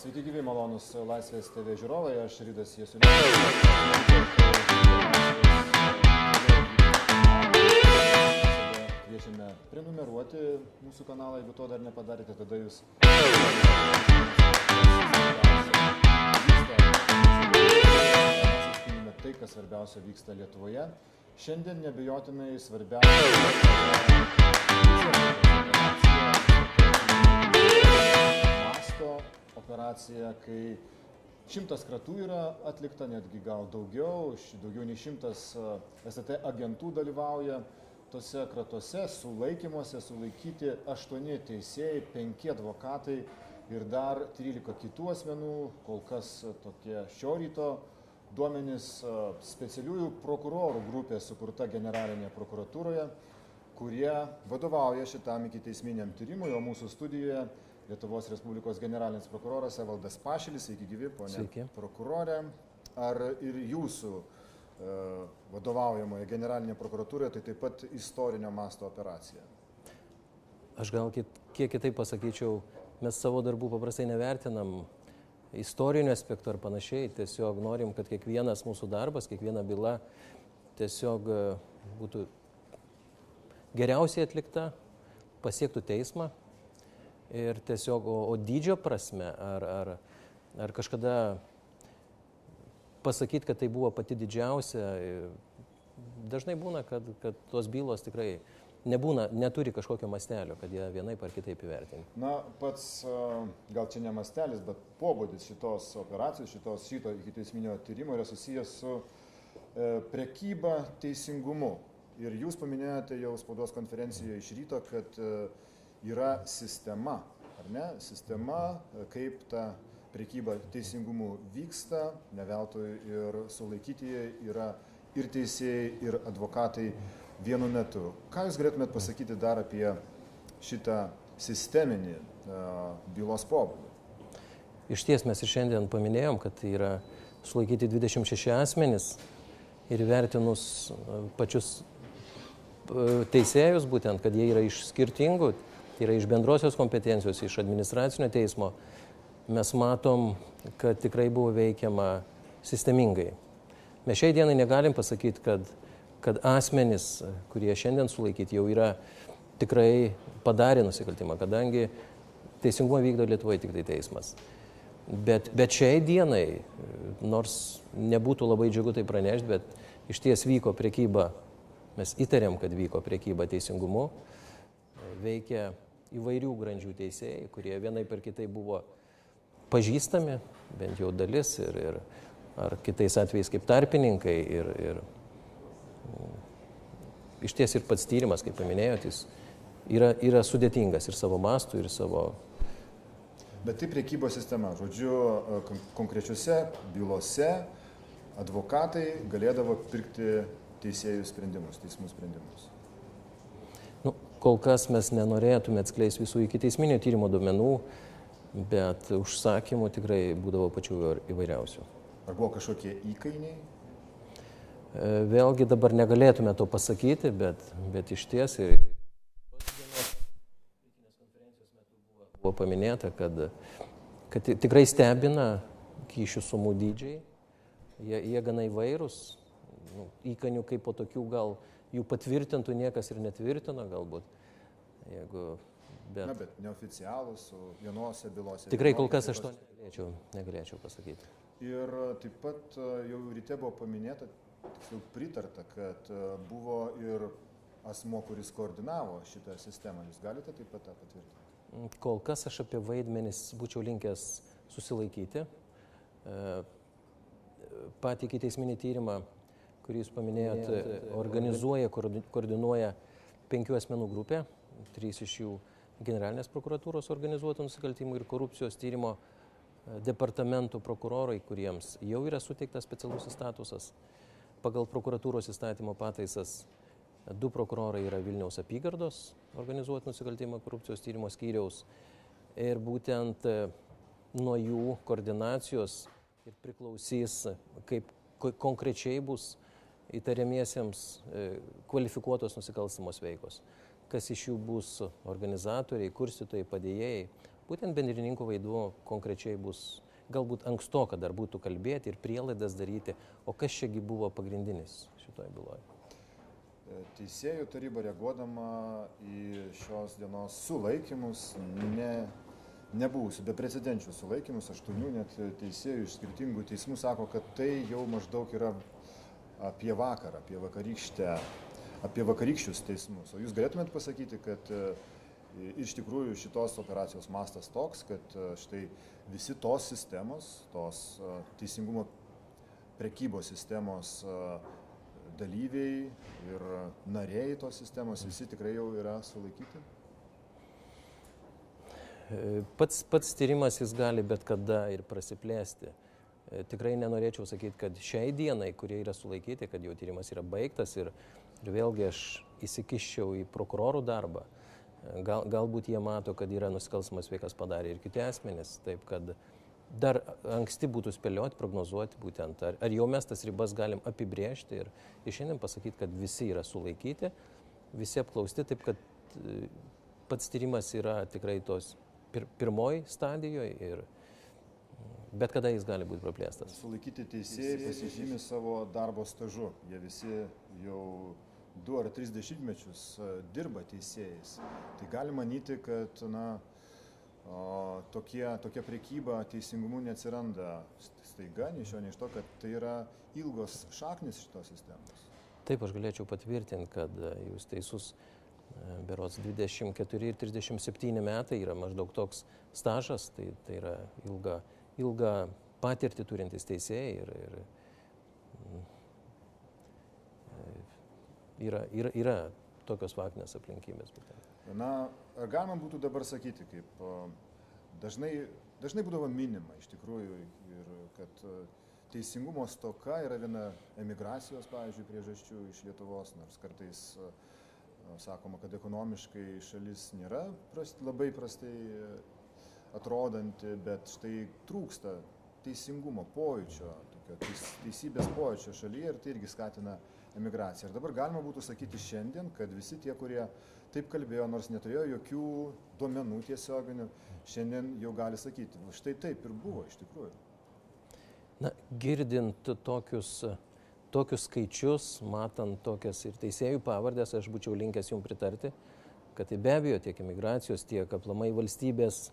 Sveiki gyvi malonus Laisvės TV žiūrovai, aš Rydas Jesulinas. Kviečiame prenumeruoti mūsų kanalą, jeigu to dar nepadarėte, tada jūs tai, kas svarbiausia vyksta Lietuvoje. Šiandien nebejotinai svarbiausia operacija, kai šimtas kratų yra atlikta, netgi gal daugiau, daugiau nei šimtas SAT agentų dalyvauja tose kratuose, sulaikymuose, sulaikyti aštuoni teisėjai, penki advokatai ir dar 13 kitų asmenų, kol kas tokie šio ryto duomenys specialiųjų prokurorų grupė sukurta generalinėje prokuratūroje, kurie vadovauja šitam iki teisminiam tyrimui, o mūsų studijoje Lietuvos Respublikos generalinis prokuroras Evaldas Pašilis, sveiki gyvi, ponė Sveiki. prokurorė. Ar ir jūsų e, vadovaujamoje generalinėje prokuratūroje tai taip pat istorinio masto operacija? Aš gal kit, kiek kitaip pasakyčiau, mes savo darbų paprastai nevertinam istorinių aspektų ar panašiai, tiesiog norim, kad kiekvienas mūsų darbas, kiekviena byla tiesiog e, būtų geriausiai atlikta, pasiektų teismą ir tiesiog, o, o dydžio prasme, ar, ar, ar kažkada pasakyti, kad tai buvo pati didžiausia, dažnai būna, kad, kad tos bylos tikrai nebūna, neturi kažkokio mastelio, kad jie vienaip ar kitaip įvertinti. Na, pats, gal čia ne mastelis, bet pobūdis šitos operacijos, šitos šito iki teisminio tyrimo yra susijęs su e, prekyba teisingumu. Ir jūs paminėjote jau spaudos konferencijoje iš ryto, kad e, yra sistema, ar ne? Sistema, e, kaip ta prekyba teisingumu vyksta, ne veltui ir sulaikytieji yra ir teisėjai, ir advokatai vienu metu. Ką Jūs galėtumėt pasakyti dar apie šitą sisteminį uh, bylos pobūdį? Iš ties mes ir šiandien paminėjom, kad yra sulaikyti 26 asmenys ir įvertinus e, pačius e, teisėjus, būtent, kad jie yra iš skirtingų, tai yra iš bendrosios kompetencijos, iš administracinio teismo, mes matom, kad tikrai buvo veikiama sistemingai. Mes šiai dienai negalim pasakyti, kad, kad asmenys, kurie šiandien sulaikyti, jau yra tikrai padarę nusikaltimą, kadangi teisingumą vykdo Lietuvoje tik tai teismas. Bet, bet šiai dienai, nors nebūtų labai džiugu tai pranešti, bet iš ties vyko priekyba, mes įtariam, kad vyko priekyba teisingumu, veikia įvairių grandžių teisėjai, kurie vienai per kitai buvo pažįstami, bent jau dalis, ir, ir ar kitais atvejais kaip tarpininkai. Ir, ir, iš ties ir pats tyrimas, kaip paminėjot, jis yra, yra sudėtingas ir savo mastų, ir savo Bet tai priekybos sistema. Žodžiu, kon- konkrečiose bylose advokatai galėdavo pirkti teisėjų sprendimus, teismų sprendimus. Kol kas mes nenorėtume atskleisti visų iki teisminio tyrimo duomenų, bet užsakymų tikrai būdavo pačių įvair- įvairiausių. Ar buvo kažkokie įkainiai? E, Vėlgi dabar negalėtume to pasakyti, bet, bet iš ties ir buvo paminėta, kad, kad ti- tikrai stebina kyšių sumų dydžiai, jie, jie gana įvairūs, nu, įkanių kaip po tokių gal jų patvirtintų niekas ir netvirtino galbūt. Jeigu, bet, Na, bet neoficialūs, su vienose bylose. tikrai kol kas aš to negalėčiau, negalėčiau pasakyti. Ir taip pat e, jau ryte buvo paminėta, tiksliau pritarta, kad e, buvo ir asmo, kuris koordinavo šitą sistemą. Jūs galite taip pat tą patvirtinti? Kol kas aš apie vaidmenis būčiau linkęs susilaikyti. E, Patį iki teisminį tyrimą, kurį jūs paminėjote, organizuoja, koordi- koordinuoja penkių asmenų grupė, trys iš jų generalinės prokuratūros organizuotų nusikaltimų ir korupcijos tyrimo e, departamentų prokurorai, kuriems jau yra suteiktas specialusis statusas. Pagal prokuratūros įstatymo pataisas du prokurorai yra Vilniaus apygardos organizuotų nusikaltimų korupcijos tyrimo skyriaus ir būtent e, nuo jų koordinacijos ir priklausys, kaip ko- konkrečiai bus įtariamiesiems e, kvalifikuotos nusikalstamos veikos. Kas iš jų bus organizatoriai, kurstytojai, padėjėjai, būtent bendrininkų vaidmuo konkrečiai bus galbūt ankstoka dar būtų kalbėti ir prielaidas daryti, o kas čiagi buvo pagrindinis šitoje byloje. Teisėjų taryba reaguodama į šios dienos sulaikymus, ne, nebuvusių beprecedenčių sulaikymus, aštuonių net teisėjų iš skirtingų teismų sako, kad tai jau maždaug yra apie vakarą, apie vakarykštę, apie vakarykščius teismus. O jūs galėtumėt pasakyti, kad Ir iš tikrųjų šitos operacijos mastas toks, kad e, štai visi tos sistemos, tos e, teisingumo prekybos sistemos e, dalyviai ir nariai tos sistemos visi tikrai jau yra sulaikyti? Pats, pats tyrimas jis gali bet kada ir prasiplėsti. Tikrai nenorėčiau sakyti, kad šiai dienai, kurie yra sulaikyti, kad jau tyrimas yra baigtas ir, ir vėlgi aš įsikiščiau į prokurorų darbą. Gal, galbūt jie mato, kad yra nusikalstamas veikas padarė ir kiti asmenys, taip kad dar anksti būtų spėlioti, prognozuoti būtent, ar, ar jau mes tas ribas galim apibriežti ir, ir šiandien pasakyti, kad visi yra sulaikyti, visi apklausti, taip kad e, pats tyrimas yra tikrai tos pir, pirmoji stadijoje ir bet kada jis gali būti praplėstas. Sulaikyti teisėjai pasižymi savo darbo stažu, jie visi jau du ar tris dešimtmečius e, dirba teisėjais, tai galima manyti, kad na, o, tokie, tokia priekyba teisingumu neatsiranda staiga, nei iš jo, nei iš to, kad tai yra ilgos šaknis šitos sistemos. Taip, aš galėčiau patvirtinti, kad e, jūs teisus, e, berots 24 ir 37 metai yra maždaug toks stažas, tai, tai yra ilga, ilga patirtį turintis teisėjai ir, ir yra, yra, yra tokios faktinės aplinkybės. Na, ar galima būtų dabar sakyti, kaip dažnai, dažnai būdavo minima iš tikrųjų ir kad teisingumo stoka yra viena emigracijos, pavyzdžiui, priežasčių iš Lietuvos, nors kartais sakoma, kad ekonomiškai šalis nėra prast, labai prastai atrodanti, bet štai trūksta teisingumo pojūčio, tokio teis, teisybės pojūčio šalyje ir tai irgi skatina emigraciją. Ir dabar galima būtų sakyti šiandien, kad visi tie, kurie taip kalbėjo, nors neturėjo jokių duomenų tiesioginių, šiandien jau gali sakyti, štai taip ir buvo iš tikrųjų. Na, girdint tokius, tokius skaičius, matant tokias ir teisėjų pavardės, aš būčiau linkęs jums pritarti, kad tai be abejo tiek imigracijos, tiek aplamai valstybės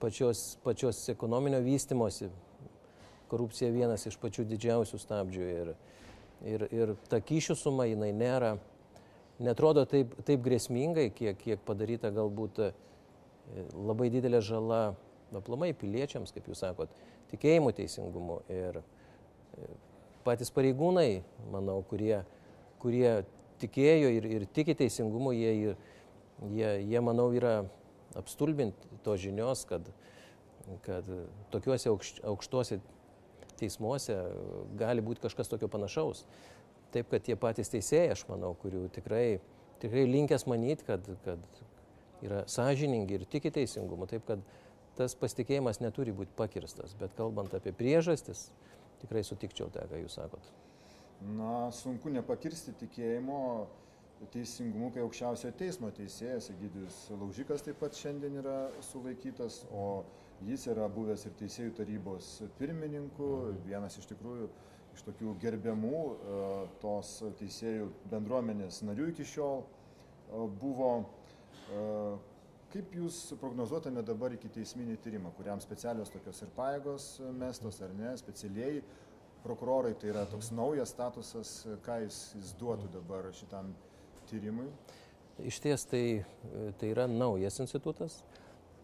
pačios, pačios ekonominio vystimosi korupcija vienas iš pačių didžiausių stabdžių. Ir, Ir, ir ta kyšių suma jinai nėra, netrodo taip, taip grėsmingai, kiek, kiek padaryta galbūt e, labai didelė žala aplamai piliečiams, kaip jūs sakot, tikėjimų teisingumu. Ir e, patys pareigūnai, manau, kurie, kurie tikėjo ir, ir tiki teisingumu, jie, jie, jie, manau, yra apstulbinti to žinios, kad, kad tokiuose aukštuose teismuose gali būti kažkas tokio panašaus. Taip, kad tie patys teisėjai, aš manau, kurių tikrai, tikrai linkęs manyti, kad, kad yra sąžiningi ir tiki teisingumu. Taip, kad tas pasitikėjimas neturi būti pakirstas. Bet kalbant apie priežastis, tikrai sutikčiau tą, ką jūs sakot. Na, sunku nepakirsti tikėjimo teisingumu, kai aukščiausiojo teismo teisėjas Egidijus Laužikas taip pat šiandien yra sulaikytas, o Jis yra buvęs ir teisėjų tarybos pirmininku, vienas iš tikrųjų iš tokių gerbiamų e, tos teisėjų bendruomenės narių iki šiol e, buvo. E, kaip Jūs prognozuotumėte dabar iki teisminį tyrimą, kuriam specialios tokios ir paėgos mestos ar ne, specialiai prokurorai, tai yra toks naujas statusas, ką jis, jis duotų dabar šitam tyrimui? Iš ties tai, tai yra naujas institutas.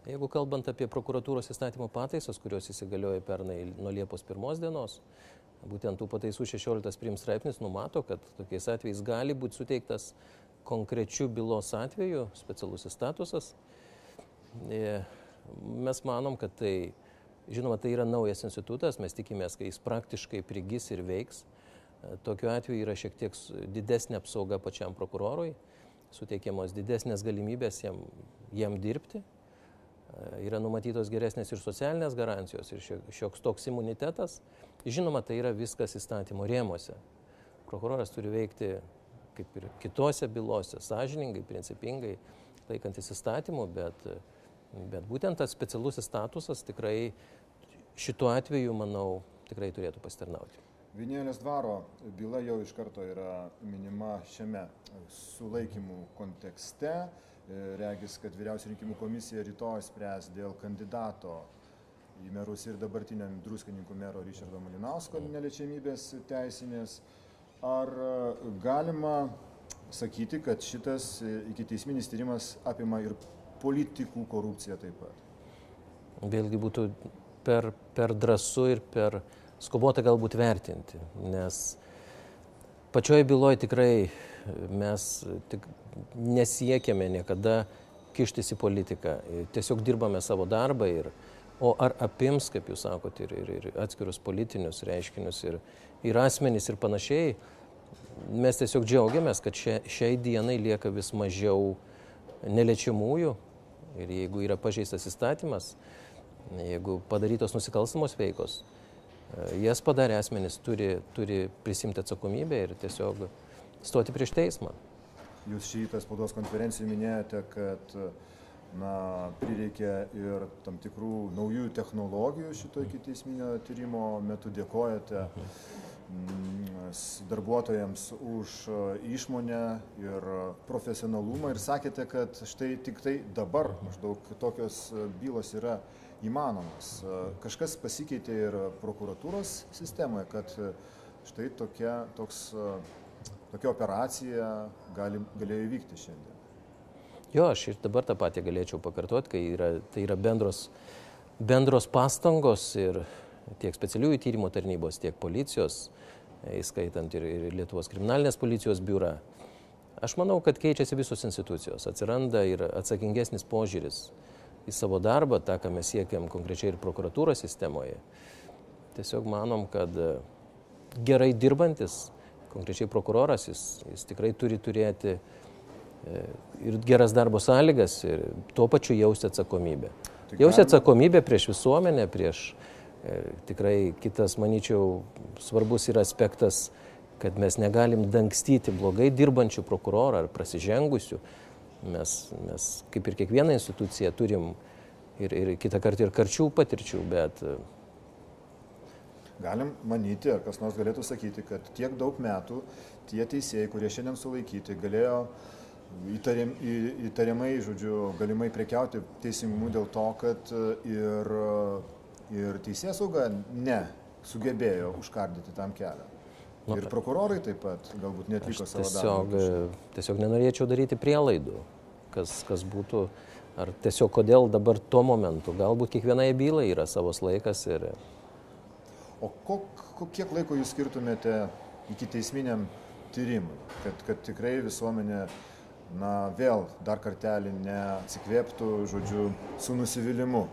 Jeigu kalbant apie prokuratūros įstatymo pataisas, kurios įsigalioja pernai nuo Liepos 1 dienos, būtent tų pataisų 16 prim straipsnis numato, kad tokiais atvejais gali būti suteiktas konkrečių bylos atveju specialusis statusas. E, mes manom, kad tai, žinoma, tai yra naujas institutas, mes tikimės, kad jis praktiškai prigis ir veiks. Tokiu atveju yra šiek tiek didesnė apsauga pačiam prokurorui, suteikiamos didesnės galimybės jam, jam dirbti E, yra numatytos geresnės ir socialinės garantijos, ir šioks toks imunitetas. Žinoma, tai yra viskas įstatymo rėmose. Prokuroras turi veikti kaip ir kitose bylose, sąžiningai, principingai, laikantis įstatymų, bet Bet būtent tas specialusis statusas tikrai šituo atveju, manau, tikrai turėtų pasitarnauti. Vinėlės dvaro byla jau iš karto yra minima šiame sulaikymų kontekste. E, regis, kad vyriausia rinkimų komisija rytoj spręs dėl kandidato į merus ir dabartiniam druskininkų mero Ryšardo Malinausko neliečiamybės teisinės. Ar e, galima sakyti, kad šitas e, iki teisminis tyrimas apima ir politikų korupciją taip pat? Vėlgi būtų per, per drąsu ir per skubota galbūt vertinti, nes pačioje byloje tikrai mes tik nesiekėme niekada kištis į politiką, tiesiog dirbame savo darbą ir, o ar apims, kaip jūs sakote, ir, ir, ir atskirus politinius reiškinius, ir, ir asmenys ir panašiai, mes tiesiog džiaugiamės, kad šia, šiai dienai lieka vis mažiau neliečiamųjų. Ir jeigu yra pažeistas įstatymas, jeigu padarytos nusikalstamos veikos, jas padarę asmenys turi, turi prisimti atsakomybę ir tiesiog stoti prieš teismą. Jūs šitą spaudos konferenciją minėjote, kad na, prireikė ir tam tikrų naujų technologijų šito iki teisminio tyrimo metu. Dėkojate mm, darbuotojams už išmonę ir profesionalumą ir sakėte, kad štai tik tai dabar maždaug tokios bylos yra įmanomas. Kažkas pasikeitė ir prokuratūros sistemoje, kad štai tokia, toks, tokia operacija gali, galėjo įvykti šiandien. Jo, aš ir dabar tą patį galėčiau pakartoti, kai yra, tai yra bendros, bendros pastangos ir tiek specialiųjų tyrimo tarnybos, tiek policijos, įskaitant ir, ir Lietuvos kriminalinės policijos biurą. Aš manau, kad keičiasi visos institucijos, atsiranda ir atsakingesnis požiūris į savo darbą, tą, ką mes siekiam konkrečiai ir prokuratūros sistemoje. Tiesiog manom, kad e, gerai dirbantis, konkrečiai prokuroras, jis, jis tikrai turi turėti e, ir geras darbo sąlygas ir tuo pačiu jausti atsakomybę. Tai jausti atsakomybę prieš visuomenę, prieš e, tikrai kitas, manyčiau, svarbus yra aspektas, kad mes negalim dangstyti blogai dirbančių prokurorą ar prasižengusių, Mes, mes kaip ir kiekviena institucija turim ir, ir kitą kartą ir karčių patirčių, bet... E, Galim manyti, ar kas nors galėtų sakyti, kad tiek daug metų tie teisėjai, kurie šiandien sulaikyti, galėjo įtariam, įtariamai, žodžiu, galimai prekiauti teisingumu dėl to, kad e, ir, ir teisės sauga ne sugebėjo užkardyti tam kelią. Nu, ir prokurorai taip pat galbūt netliko savo tiesiog, darbo. Tiesiog nenorėčiau daryti prielaidų, kas, kas būtų, ar tiesiog kodėl dabar tuo momentu, galbūt kiekvienai bylai yra savas laikas. Ir... O kok, kiek laiko jūs skirtumėte iki teisminiam tyrimui, kad, kad tikrai visuomenė, na, vėl dar kartelį neatsikvėptų, žodžiu, su nusivylimu.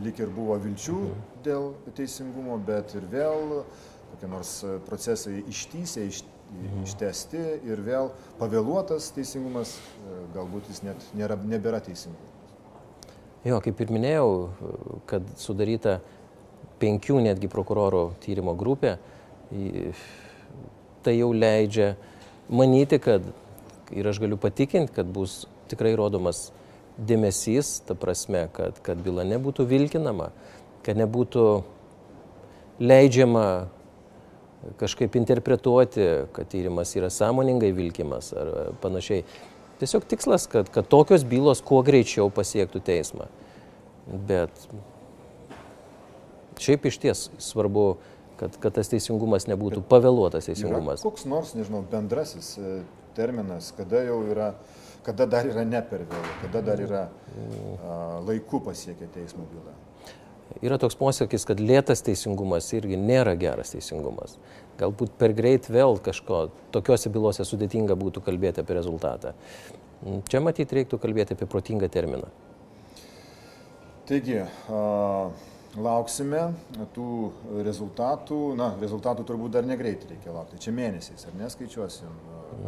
Lik ir buvo vilčių mhm. dėl teisingumo, bet ir vėl kokie nors e, procesai ištysė, iš, mhm. ištesti ir vėl pavėluotas teisingumas, e, galbūt jis net nėra, nebėra teisingumas. Jo, kaip ir minėjau, kad sudaryta penkių netgi prokuroro tyrimo grupė, tai jau leidžia manyti, kad ir aš galiu patikinti, kad bus tikrai rodomas dėmesys, ta prasme, kad, kad byla nebūtų vilkinama, kad nebūtų leidžiama kažkaip interpretuoti, kad tyrimas yra sąmoningai vilkimas ar panašiai. Tiesiog tikslas, kad, kad tokios bylos kuo greičiau pasiektų teismą. Bet šiaip iš ties svarbu, kad, kad tas teisingumas nebūtų pavėluotas teisingumas. Koks nors, nežinau, bendrasis e, terminas, kada jau yra, kada dar yra ne per vėlų, kada dar yra a, laiku pasiekę teismo bylą. Yra toks posakis, kad lėtas teisingumas irgi nėra geras teisingumas. Galbūt per greit vėl kažko tokiuose bylose sudėtinga būtų kalbėti apie rezultatą. Čia matyti reiktų kalbėti apie protingą terminą. Taigi, uh lauksime tų rezultatų. Na, rezultatų turbūt dar negreit reikia laukti. Čia mėnesiais, ar neskaičiuosim,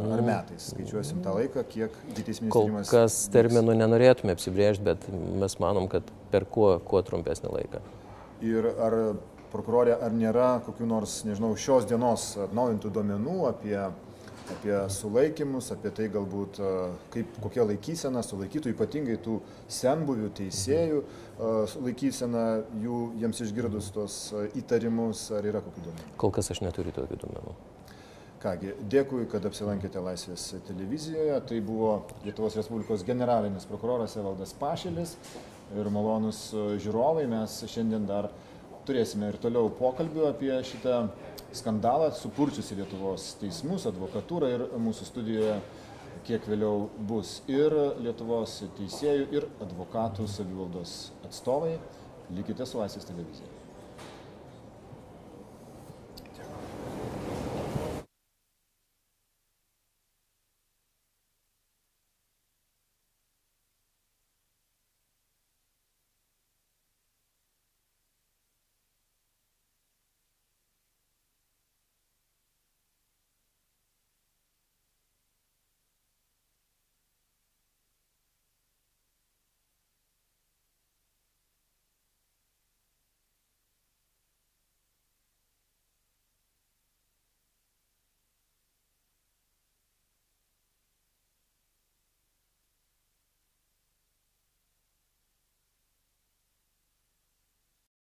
ar mm. metais skaičiuosim tą laiką, kiek iki teisminis tyrimas. Kol kas terminų nenorėtume apsibrėžti, bet mes manom, kad per kuo, kuo trumpesnį laiką. Ir ar prokurorė, ar nėra kokių nors, nežinau, šios dienos atnaujintų duomenų apie apie sulaikymus, apie tai galbūt kaip, kokia laikysena sulaikytų, ypatingai tų senbuvių teisėjų laikysena, jų, jiems išgirdus tos įtarimus, ar yra kokių duomenų? Kol kas aš neturiu tokių duomenų. Kągi, dėkui, kad apsilankėte Laisvės televizijoje. Tai buvo Lietuvos Respublikos generalinis prokuroras Evaldas Pašėlis ir malonus žiūrovai. Mes šiandien dar turėsime ir toliau pokalbių apie šitą skandalą, supurčiusi Lietuvos teismus, advokatūrą ir mūsų studijoje kiek vėliau bus ir Lietuvos teisėjų, ir advokatų savivaldos atstovai. Likite su Laisvės televizija.